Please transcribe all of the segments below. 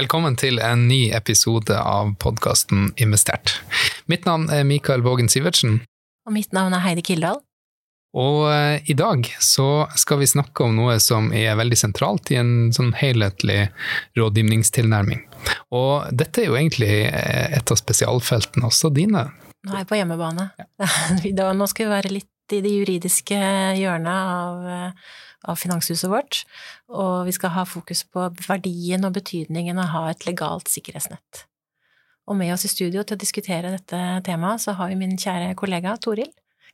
Velkommen til en ny episode av podkasten Investert. Mitt navn er Mikael Vågen Sivertsen. Og mitt navn er Heidi Kildahl. Og eh, i dag så skal vi snakke om noe som er veldig sentralt i en sånn helhetlig rådgivningstilnærming. Og dette er jo egentlig eh, et av spesialfeltene også dine. Nå er jeg på hjemmebane. Ja. Nå skal vi være litt i det juridiske hjørnet av eh, av finanshuset vårt, og vi skal ha fokus på verdien og betydningen av å ha et legalt sikkerhetsnett. Og med oss i studio til å diskutere dette temaet, så har vi min kjære kollega Toril.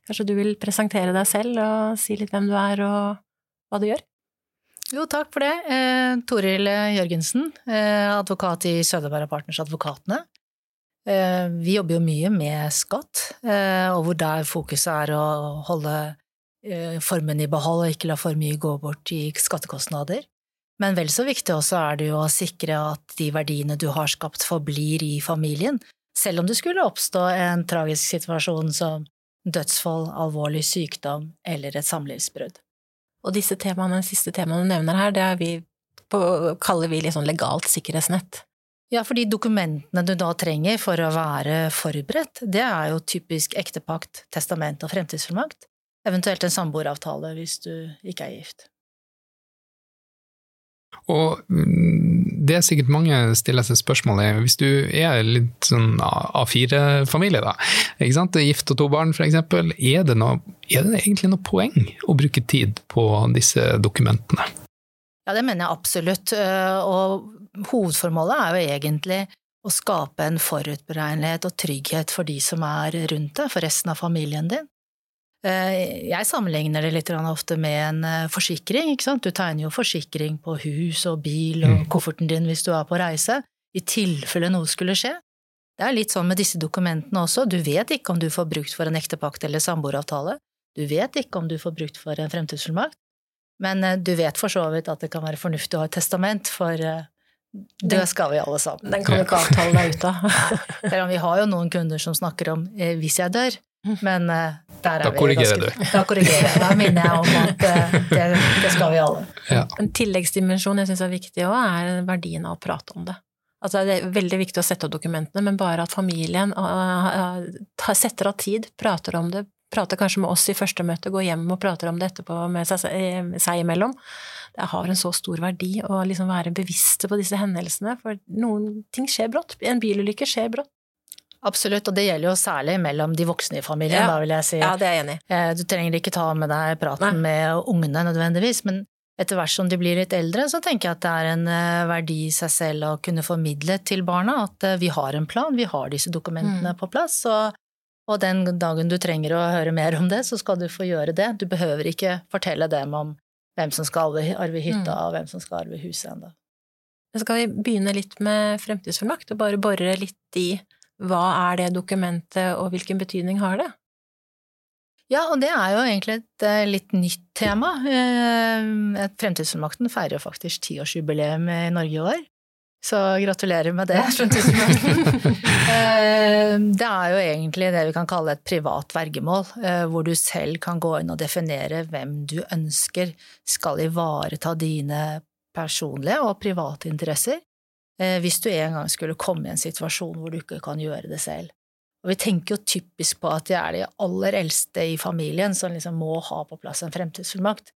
Kanskje du vil presentere deg selv og si litt hvem du er og hva du gjør? Jo, takk for det. Eh, Toril Jørgensen, eh, advokat i Søderberg Partners Advokatene. Eh, vi jobber jo mye med skatt, eh, og hvor der fokuset er å holde formen i behold og ikke la for mye gå bort i skattekostnader. Men vel så viktig også er det jo å sikre at de verdiene du har skapt, forblir i familien, selv om det skulle oppstå en tragisk situasjon som dødsfall, alvorlig sykdom eller et samlivsbrudd. Og disse temaene, siste temaene du nevner her, det vi på, kaller vi litt sånn legalt sikkerhetsnett. Ja, for de dokumentene du da trenger for å være forberedt, det er jo typisk ektepakt, testament og fremtidsfullmakt. Eventuelt en samboeravtale hvis du ikke er gift. Og mm, det er sikkert mange stiller seg spørsmålet, hvis du er litt sånn A4-familie, da, ikke sant? gift og to barn f.eks., er, det noe, er det egentlig noe poeng å bruke tid på disse dokumentene? Ja, det mener jeg absolutt, og hovedformålet er jo egentlig å skape en forutberegnelighet og trygghet for de som er rundt deg, for resten av familien din. Eh, jeg sammenligner det litt ofte med en eh, forsikring. Du tegner jo forsikring på hus og bil og mm. kofferten din hvis du er på reise, i tilfelle noe skulle skje. Det er litt sånn med disse dokumentene også, du vet ikke om du får brukt for en ektepakt eller samboeravtale, du vet ikke om du får brukt for en fremtidsfullmakt, men eh, du vet for så vidt at det kan være fornuftig å ha et testament, for det skal vi alle sammen. Den kan du ikke avtale deg ut av. Vi har jo noen kunder som snakker om 'hvis jeg dør', men uh, der er da korrigerer du. Da korrigerer jeg. Da minner jeg om at uh, det, det, skal vi alle. Ja. En tilleggsdimensjon jeg syns er viktig òg, er verdien av å prate om det. Altså, det er veldig viktig å sette av dokumentene, men bare at familien uh, setter av tid, prater om det, prater kanskje med oss i første møte, går hjem og prater om det etterpå med seg, seg imellom. Det har en så stor verdi å liksom være bevisste på disse hendelsene, for noen ting skjer brått. En bilulykke skjer brått. Absolutt, og det gjelder jo særlig mellom de voksne i familien, ja. da vil jeg si. Ja, det er jeg enig. Du trenger ikke ta med deg praten Nei. med ungene nødvendigvis, men etter hvert som de blir litt eldre, så tenker jeg at det er en eh, verdi i seg selv å kunne formidle til barna at eh, vi har en plan, vi har disse dokumentene mm. på plass, og, og, den dagen du trenger å høre mer om det, så skal du få gjøre det. Du behøver ikke fortelle dem om hvem som skal arve hytta, mm. og hvem som skal arve huset ennå. Skal vi begynne litt med fremtidsfullmakt, og bare bore litt i hva er det dokumentet, og hvilken betydning har det? Ja, og det er jo egentlig et uh, litt nytt tema. Uh, Fremtidsfullmakten feirer jo faktisk tiårsjubileum i Norge i år. Så gratulerer med det, Fremtidsfullmakten. uh, det er jo egentlig det vi kan kalle et privat vergemål, hvor du selv kan gå inn og definere hvem du ønsker skal ivareta dine personlige og private interesser. Eh, hvis du en gang skulle komme i en situasjon hvor du ikke kan gjøre det selv. Og vi tenker jo typisk på at det er de aller eldste i familien som liksom må ha på plass en fremtidsfullmakt,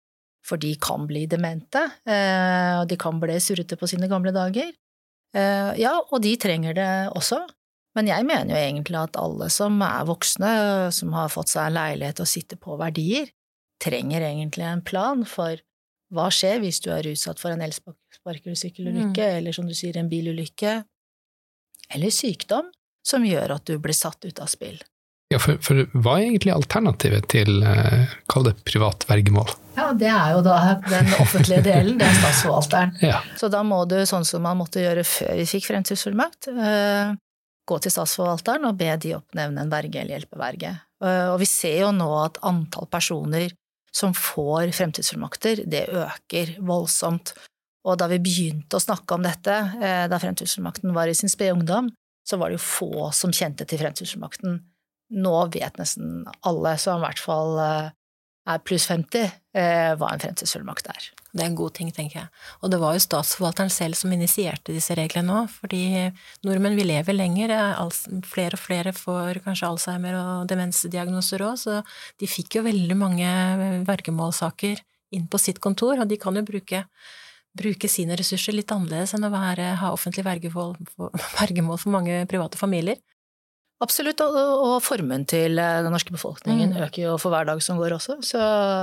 for de kan bli demente, eh, og de kan bli surrete på sine gamle dager. Eh, ja, og de trenger det også, men jeg mener jo egentlig at alle som er voksne, som har fått seg en leilighet og sitter på verdier, trenger egentlig en plan for hva skjer hvis du er utsatt for en elsparkesykkelulykke, mm. eller som du sier, en bilulykke, eller sykdom som gjør at du blir satt ut av spill? Ja, for, for hva er egentlig alternativet til, eh, kall det privat vergemål? Ja, det er jo da den offentlige delen, det er statsforvalteren. Ja. Så da må du, sånn som man måtte gjøre før vi fikk fremtidsfullmakt, eh, gå til statsforvalteren og be de oppnevne en verge eller hjelpeverge. Eh, og vi ser jo nå at antall personer som får fremtidsfullmakter, det øker voldsomt. Og da vi begynte å snakke om dette, eh, da fremtidsfullmakten var i sin spede ungdom, så var det jo få som kjente til fremtidsfullmakten. Nå vet nesten alle som i hvert fall eh, er pluss 50, eh, hva en fremtidsfullmakt er. Det er en god ting, tenker jeg. Og det var jo statsforvalteren selv som initierte disse reglene òg, fordi nordmenn vi lever lenger, flere og flere får kanskje Alzheimer og demensdiagnoser òg, så de fikk jo veldig mange vergemålssaker inn på sitt kontor, og de kan jo bruke, bruke sine ressurser litt annerledes enn å være, ha offentlig vergemål for, vergemål for mange private familier. Absolutt, og, og, formuen til eh, den norske befolkningen mm. øker jo for hver dag som går også. Så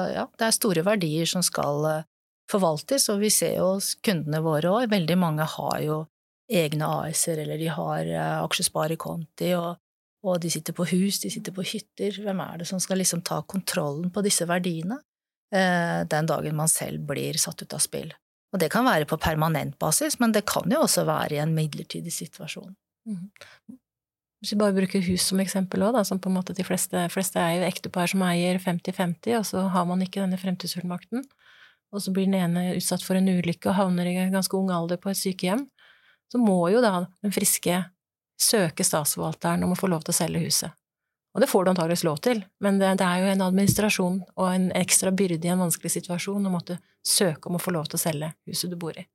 ja, det er store verdier som skal eh, forvaltes, og vi ser jo kundene våre òg, veldig mange har jo egne AS-er, eller de har uh, aksjesparekonti, og, og, de sitter på hus, de sitter på hytter. Hvem er det som skal liksom ta kontrollen på disse verdiene uh, den dagen man selv blir satt ut av spill? Og det kan være på permanent basis, men det kan jo også være i en midlertidig situasjon. Mm. Hvis vi bare bruker hus som eksempel òg, som på en måte de fleste, fleste er jo ektepar som eier 50-50, og så har man ikke denne fremtidsfullmakten og så blir den ene utsatt for en ulykke og havner i ganske ung alder på et sykehjem, så må jo da den friske søke statsforvalteren om å få lov til å selge huset. Og det får du antakeligvis lov til, men det, det, er jo en administrasjon og en ekstra byrde i en vanskelig situasjon å måtte søke om å få lov til å selge huset du bor i.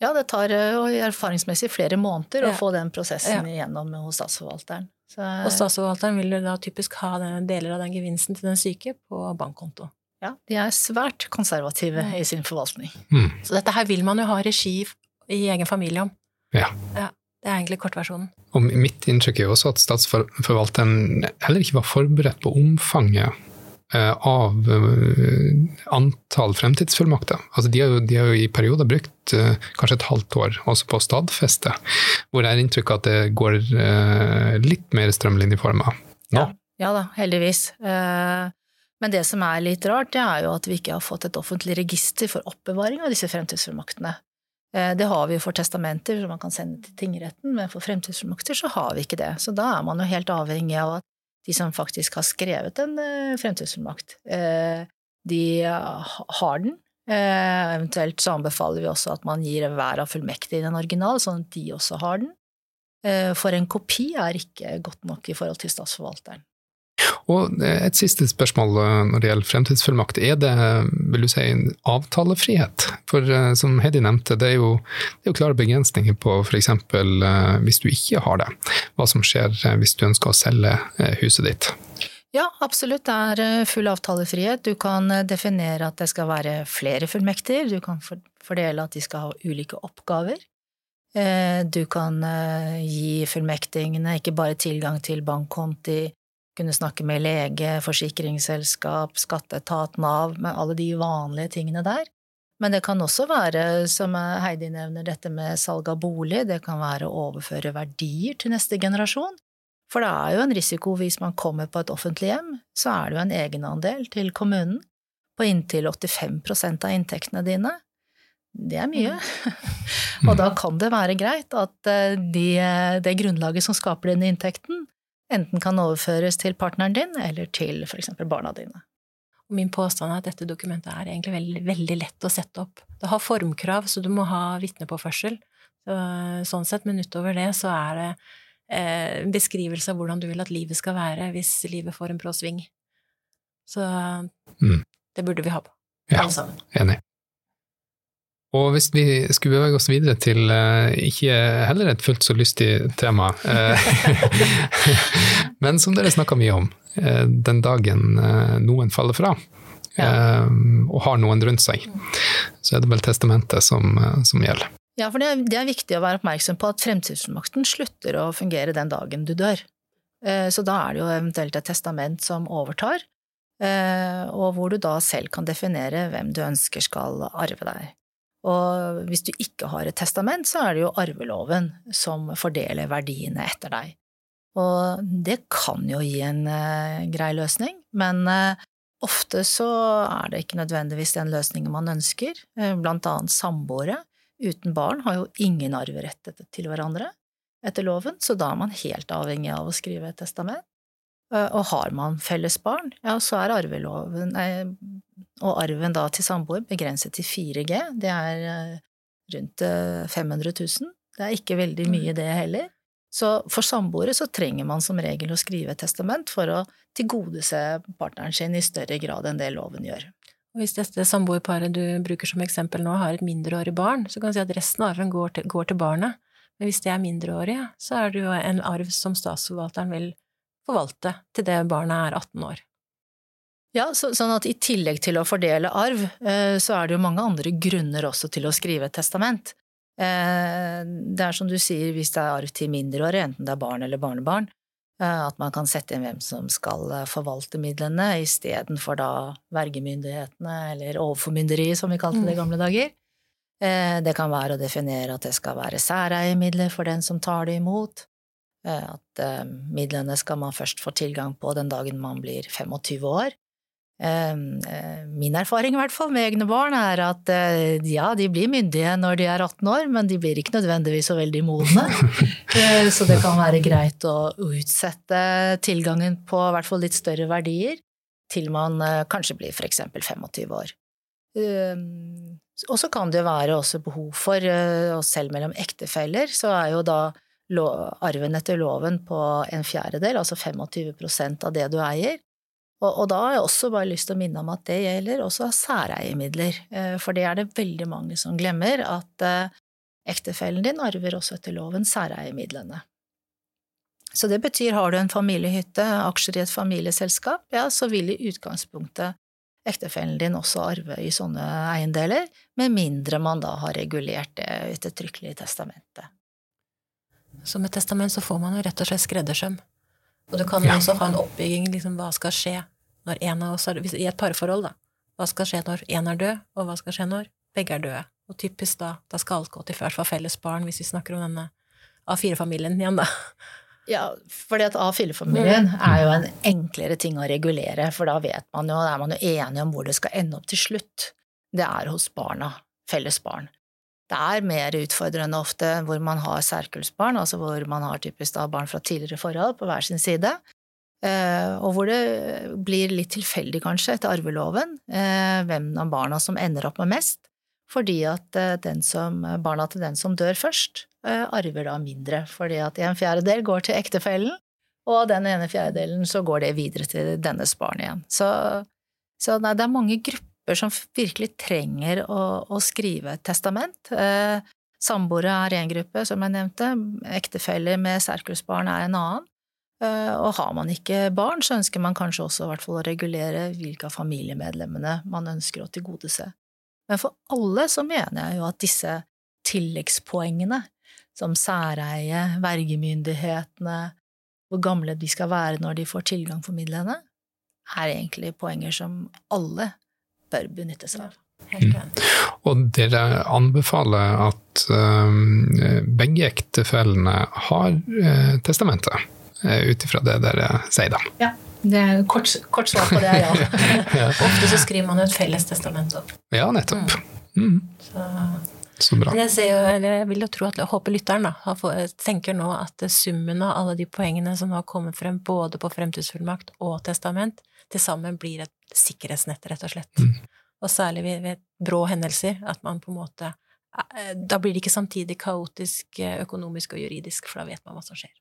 Ja, det tar erfaringsmessig flere måneder ja. å få den prosessen ja. igjennom hos statsforvalteren. Så, og statsforvalteren vil da typisk ha deler av den gevinsten til den syke på bankkonto. Ja, de er svært konservative i sin forvaltning. Mm. Så dette her vil man jo ha regi i egen familie om. Ja. ja. Det er egentlig kortversjonen. Og mitt inntrykk er jo også at statsforvalteren heller ikke var forberedt på omfanget eh, av eh, antall fremtidsfullmakter. Altså de, har jo, de har jo i perioder brukt uh, kanskje et halvt år også på å stadfeste, hvor jeg har inntrykk av at det går litt mer strømlinjeforma nå. Ja. ja da, heldigvis. Uh, men det som er litt rart, det er jo at vi ikke har fått et offentlig register for oppbevaring av disse fremtidsfullmaktene. Eh, det har vi jo for testamenter som man kan sende til tingretten, men for fremtidsfullmakter så har vi ikke det. Så da er man jo helt avhengig av at de som faktisk har skrevet en eh, fremtidsfullmakt, eh, de har den. Eventuelt så anbefaler vi også at man gir hver av fullmektige den original, sånn at de også har den. For en kopi er ikke godt nok i forhold til statsforvalteren. Og et siste spørsmål eh, når det gjelder fremtidsfullmakt. Er det vil du si, avtalefrihet? For eh, som Heidi nevnte, det er jo, det er jo klare begrensninger på f.eks. Eh, hvis du ikke har det. Hva som skjer hvis du ønsker å selge huset ditt. Ja, absolutt. Det er full avtalefrihet. Du kan definere at det skal være flere fullmekter. Du kan fordele at de skal ha ulike oppgaver. Du kan gi fullmektingene ikke bare tilgang til bankkonti, kunne snakke med lege, forsikringsselskap, skatteetat, Nav, med alle de vanlige tingene der. Men det kan også være, som Heidi nevner, dette med salg av bolig, det kan være å overføre verdier til neste generasjon. For det er jo en risiko hvis man kommer på et offentlig hjem, så er det jo en egenandel til kommunen på inntil 85% av inntektene dine. Det er mye. Mm. og da kan det være greit at eh, de, det grunnlaget som skaper denne inntekten, enten kan overføres til partneren din eller til for eksempel barna dine. Min påstand er at dette dokumentet er egentlig veldig, veldig lett å sette opp. Det har formkrav, så du må ha vitnepåførsel. Så, sånn sett, men utover det så er det eh, beskrivelse av hvordan du vil at livet skal være hvis livet får en brå sving. Så mm. det burde vi ha på, ja, alle sammen. Enig. Og hvis vi skulle bevege oss videre til uh, ikke heller et fullt så lystig tema, uh, men som dere snakka mye om, uh, den dagen noen faller fra ja. og har noen rundt seg, så er det vel testamentet som, som gjelder. Ja, for det er, det er, viktig å være oppmerksom på at fremtidsfullmakten slutter å fungere den dagen du dør. Så da er det jo eventuelt et testament som overtar, og hvor du da selv kan definere hvem du ønsker skal arve deg. Og hvis du ikke har et testament, så er det jo arveloven som fordeler verdiene etter deg. Og det kan jo gi en eh, grei løsning, men eh, ofte så er det ikke nødvendigvis den løsningen man ønsker. Eh, blant annet samboere uten barn har jo ingen arverett til hverandre etter loven, så da er man helt avhengig av å skrive et testament. Og har man felles barn, ja, så er arveloven og arven da til samboer begrenset til 4G. Det er eh, rundt 500 eh, 000. Det er ikke veldig mm. mye, det heller. Så for samboere så trenger man som regel å skrive et testament for å tilgodese partneren sin i større grad enn det loven gjør. Og hvis dette samboerparet du bruker som eksempel nå, har et mindreårig barn, så kan du si at resten av arven går til, går til barnet. Men hvis det er mindreårige, så er det jo en arv som statsforvalteren vil forvalte til det barnet er 18 år. Ja, så, sånn at i tillegg til å fordele arv, eh, så er det jo mange andre grunner også til å skrive et testament. Eh, det er som du sier, hvis det er arv til mindreårige, enten det er barn eller barnebarn, Eh, at man kan sette inn hvem som skal forvalte midlene, istedenfor da vergemyndighetene, eller overformynderiet, som vi kalte det i mm. gamle dager. Det kan være å definere at det skal være særeiemidler for den som tar det imot. At midlene skal man først få tilgang på den dagen man blir 25 år. Ehm, eh, min erfaring i hvert fall med egne barn er at eh, ja, de blir myndige når de er 18 år, men de blir ikke nødvendigvis så veldig modne. Eh, så det kan være greit å utsette tilgangen på i hvert fall litt større verdier til man kanskje blir eksempel 25 år. Ehm, og så kan det jo være også behov for, og selv mellom ektefeller, så er jo da arven etter loven på en fjerdedel, altså 25% av det du eier, og, og, da har jeg også bare lyst til å minne om at det gjelder også særeiemidler, eh, for det er det veldig mange som glemmer, at eh, ektefellen din arver også etter loven særeiemidlene. Så det betyr har du en familiehytte, aksjer i et familieselskap, ja, så vil i utgangspunktet ektefellen din også arve i sånne eiendeler, med mindre man da har regulert det ettertrykkelig i testamentet. Så med testament så får man jo rett og slett skreddersøm. Og du kan ja. også ha en oppbygging, liksom hva skal skje når en av oss er I et parforhold, da. Hva skal skje når én er død, og hva skal skje når begge er døde? Og typisk da, da skal alt gå til først for felles barn, hvis vi snakker om denne A4-familien igjen, da. Ja, fordi at A4-familien mm. er jo en enklere ting å regulere, for da vet man jo, da er man jo enige om hvor det skal ende opp til slutt. Det er hos barna, felles barn. Det er mer utfordrende ofte hvor man har særkullsbarn, altså hvor man har typisk da barn fra tidligere forhold på hver sin side, eh, og hvor det blir litt tilfeldig, kanskje, etter arveloven, eh, hvem av barna som ender opp med mest, fordi at eh, som, barna til den som dør først, arver da mindre, fordi at en fjerdedel går til ektefellen, og den ene fjerdedelen så går det videre til dennes barn igjen. Så, så nei, det er mange grupper grupper som virkelig trenger å, å skrive testament. Eh, Samboere er én gruppe, som jeg nevnte. Ektefeller med særkullsbarn er en annen. Eh, og har man ikke barn, så ønsker man kanskje også hvert fall å regulere hvilke av familiemedlemmene man ønsker å tilgodese. Men for alle så mener jeg jo at disse tilleggspoengene, som særeie, vergemyndighetene, hvor gamle de skal være når de får tilgang for midlene, er egentlig poenger som alle bør benytte seg av. Mm. Og dere anbefaler at um, begge ektefellene har uh, testamentet, uh, ut ifra det dere sier, da? Ja. Det er kort, kort svar på det er ja. ja. Ofte så skriver man jo et felles testament opp. Ja, nettopp. Mm. Så, så, bra. Jeg, jo, jeg, vil jo tro at jeg håper lytteren da, tenker nå at summen av alle de poengene som har kommet frem både på fremtidsfullmakt og testament, til sammen blir et sikkerhetsnett, rett og slett. Mm. Og særlig ved, ved, brå hendelser, at man på en måte eh, Da blir det ikke samtidig kaotisk eh, økonomisk og juridisk, for da vet man hva som skjer.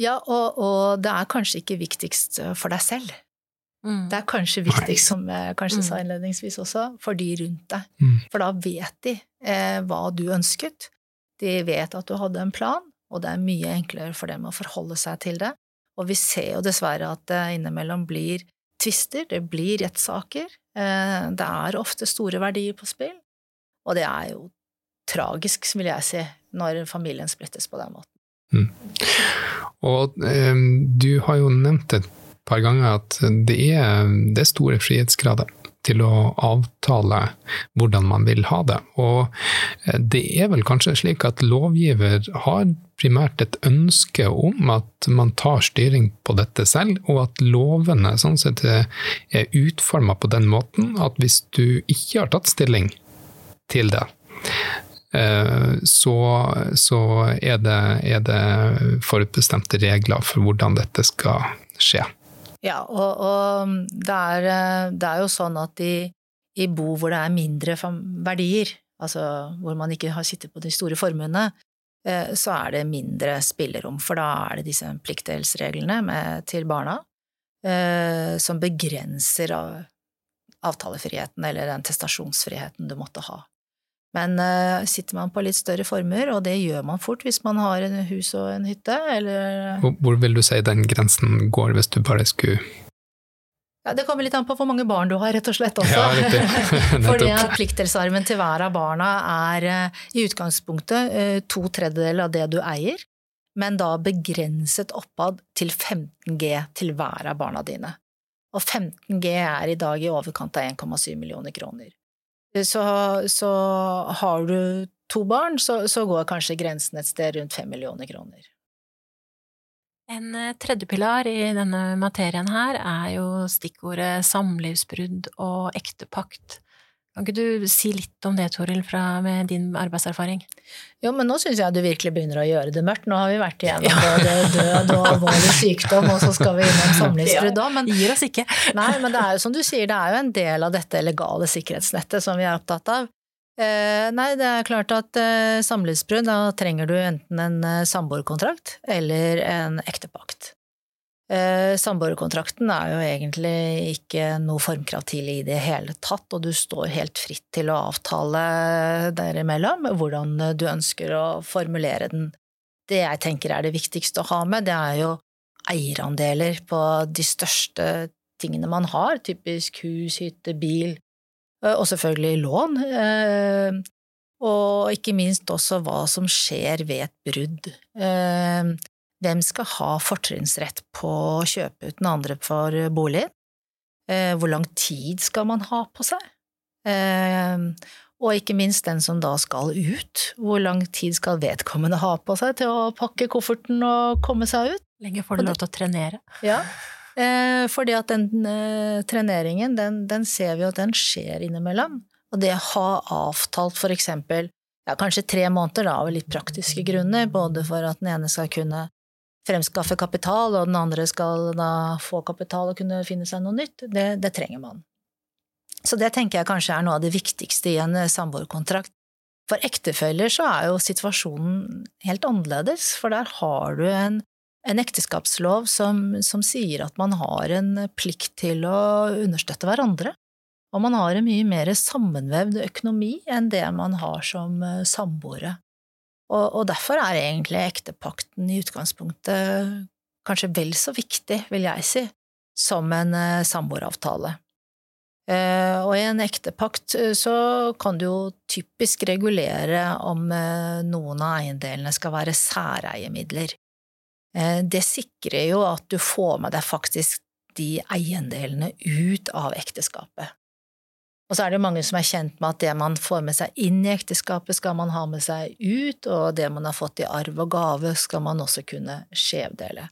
Ja, og, og det er kanskje ikke viktigst eh, for deg selv. Mm. Det er kanskje viktigst, som jeg kanskje mm. sa innledningsvis også, for de rundt deg. Mm. For da vet de eh, hva du ønsket. De vet at du hadde en plan, og det er mye enklere for dem å forholde seg til det. Og vi ser jo dessverre at det innimellom blir tvister, det blir rettssaker. Eh, det er ofte store verdier på spill, og det er jo tragisk, vil jeg si, når familien splittes på den måten. Mm. Og eh, du har jo nevnt et par ganger at det er, det er store frihetsgrader til å avtale hvordan man vil ha det. Og eh, det er vel kanskje slik at lovgiver har primært et ønske om at man tar styring på dette selv, og at lovene sånn sett er utforma på den måten at hvis du ikke har tatt stilling til det, eh, så, så er, det, er det forutbestemte regler for hvordan dette skal skje. Ja, og, og det, er, det, er, jo sånn at i, i, bo hvor det er mindre verdier, altså hvor man ikke har sittet på de store formuene, så er det mindre spillerom, for da er det disse pliktdelsreglene til barna eh, som begrenser avtalefriheten eller den testasjonsfriheten du måtte ha. Men uh, sitter man på litt større former, og det gjør man fort hvis man har en hus og en hytte, eller hvor vil du si den grensen går, hvis du bare skulle ja, Det kommer litt an på hvor mange barn du har, rett og slett også. Ja, riktig. Fordi at pliktdelsarven til hver av barna er uh, i utgangspunktet uh, to tredjedeler av det du eier, men da begrenset oppad til 15 G til hver av barna dine. Og 15 G er i dag i overkant av 1,7 millioner kroner. Så, så, har du to barn, så, så, går kanskje grensen et sted rundt 5 millioner kroner. En eh, tredje pilar i denne materien her er jo stikkordet samlivsbrudd og ektepakt. Kan ikke du si litt om det, Toril, fra, med din arbeidserfaring? Jo, men nå syns jeg du virkelig begynner å gjøre det mørkt. Nå har vi vært igjennom både død og alvorlig sykdom, og så skal vi innom samlivsbrudd òg. Men, Gir oss ikke. nei, men det er jo som du sier, det er jo en del av dette legale sikkerhetsnettet som vi er opptatt av. Eh, nei, det er klart at eh, samlivsbrudd, da trenger du enten en eh, samboerkontrakt eller en ektepakt. Eh, samboerkontrakten er jo egentlig ikke noe formkrav til i det hele tatt, og du står helt fritt til å avtale derimellom hvordan du ønsker å formulere den. Det jeg tenker er det viktigste å ha med, det er jo eierandeler på de største tingene man har, typisk hus, hytte, bil, og selvfølgelig lån. Eh, og ikke minst også hva som skjer ved et brudd. Hvem skal ha fortrinnsrett på å kjøpe ut den andre for bolig? Eh, hvor lang tid skal man ha på seg? Eh, og ikke minst den som da skal ut. Hvor lang tid skal vedkommende ha på seg til å pakke kofferten og komme seg ut? Lenge får du lov til å trenere. Ja, eh, fordi at den treneringen, den, den ser vi at den skjer innimellom. Og det å ha avtalt for eksempel ja, kanskje tre måneder da, av litt praktiske grunner, både for at den ene skal kunne fremskaffe kapital, og den andre skal da få kapital og kunne finne seg noe nytt, det, det trenger man. Så det tenker jeg kanskje er noe av det viktigste i en eh, samboerkontrakt. For ektefeller så er jo situasjonen helt annerledes, for der har du en, en ekteskapslov som, som, sier at man har en plikt til å understøtte hverandre, og man har en mye mer sammenvevd økonomi enn det man har som eh, samboere. Og, og derfor er egentlig ektepakten i utgangspunktet kanskje vel så viktig, vil jeg si, som en uh, samboeravtale. Uh, og i en ektepakt så kan du jo typisk regulere om noen av eiendelene skal være særeiemidler. Det sikrer jo at du får med deg faktisk de eiendelene ut av ekteskapet. Og så er det mange som er kjent med at det man får med seg inn i ekteskapet, skal man ha med seg ut, og det man har fått i arv og gave, skal man også kunne skjevdele.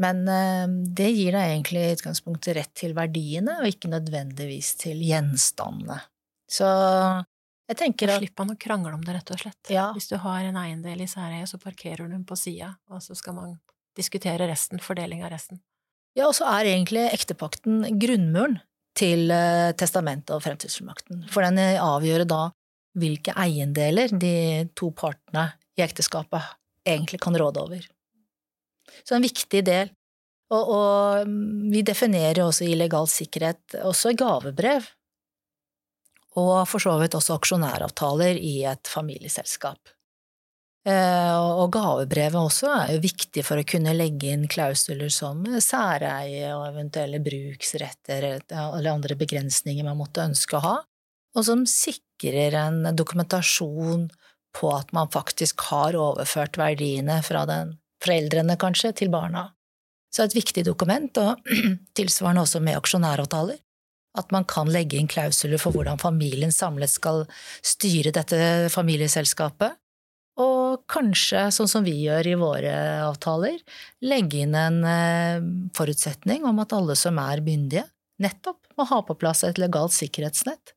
Men eh, det gir deg egentlig i utgangspunktet rett til verdiene, og ikke nødvendigvis til gjenstandene. Så jeg tenker at Slipper man å krangle om det, rett og slett. Ja. Hvis du har en eiendel i særeie, så parkerer du den på sida, og så skal man diskutere resten, fordeling av resten. Ja, og så er egentlig ektepakten grunnmuren til eh, testamentet og fremtidsfullmakten. For den avgjør da hvilke eiendeler de to partene i ekteskapet egentlig kan råde over. Så en viktig del. Og, og vi definerer også illegal sikkerhet også i gavebrev. Og for så vidt også aksjonæravtaler i et familieselskap. Eh, og gavebrevet også er jo viktig for å kunne legge inn klausuler som særeie og eventuelle bruksretter eller andre begrensninger man måtte ønske å ha, og som sikrer en dokumentasjon på at man faktisk har overført verdiene fra den foreldrene, kanskje, til barna. Så et viktig dokument, og tilsvarende også med aksjonæravtaler, at man kan legge inn klausuler for hvordan familien samlet skal styre dette familieselskapet, og kanskje, sånn som vi gjør i våre avtaler, legge inn en eh, forutsetning om at alle som er myndige, nettopp må ha på plass et legalt sikkerhetsnett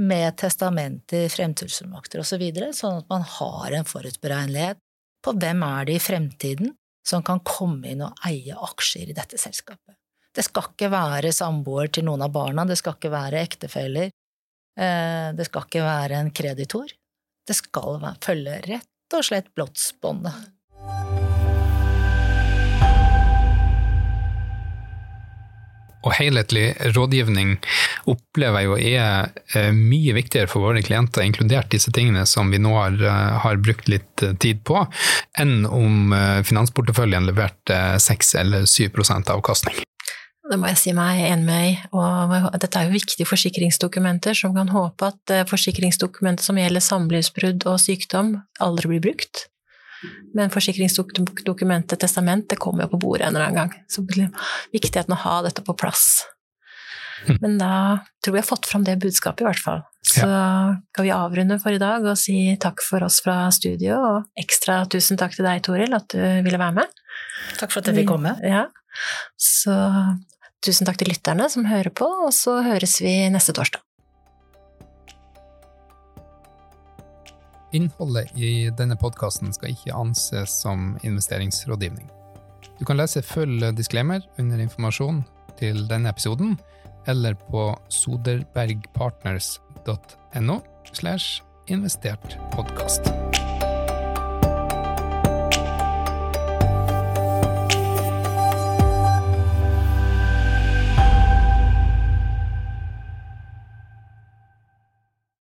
med testamenter, fremtidsfullmakter osv., så videre, sånn at man har en forutberegnelighet på hvem er det i fremtiden som kan komme inn og eie aksjer i dette selskapet. Det skal ikke være samboer til noen av barna, det skal ikke være ektefeller, eh, det skal ikke være en kreditor. Det skal følge rett og slett blodsbåndet. og helhetlig rådgivning opplever jeg jo er eh, mye viktigere for våre klienter, inkludert disse tingene som vi nå har, eh, har brukt litt tid på, enn om finansporteføljen leverte 6 eller 7% avkastning. Det må jeg si meg enig med i. Og dette er jo viktige forsikringsdokumenter som kan håpe at forsikringsdokumenter som gjelder samlivsbrudd og sykdom, aldri blir brukt. Men forsikringsdokumentet, testament, det kommer jo på bordet en eller annen gang. Så viktigheten å ha dette på plass. Hm. Men da tror vi har fått fram det budskapet, i hvert fall. Så ja. kan vi avrunde for i dag og si takk for oss fra studio, og ekstra tusen takk til deg, Toril, at du ville være med. Takk for at jeg fikk komme. Ja. Så tusen takk til lytterne som hører på, og så høres vi neste torsdag. Innholdet i denne podkasten skal ikke anses som investeringsrådgivning. Du kan lese full disclaimer under informasjon til denne episoden, eller på soderbergpartners.no slash investert podkast.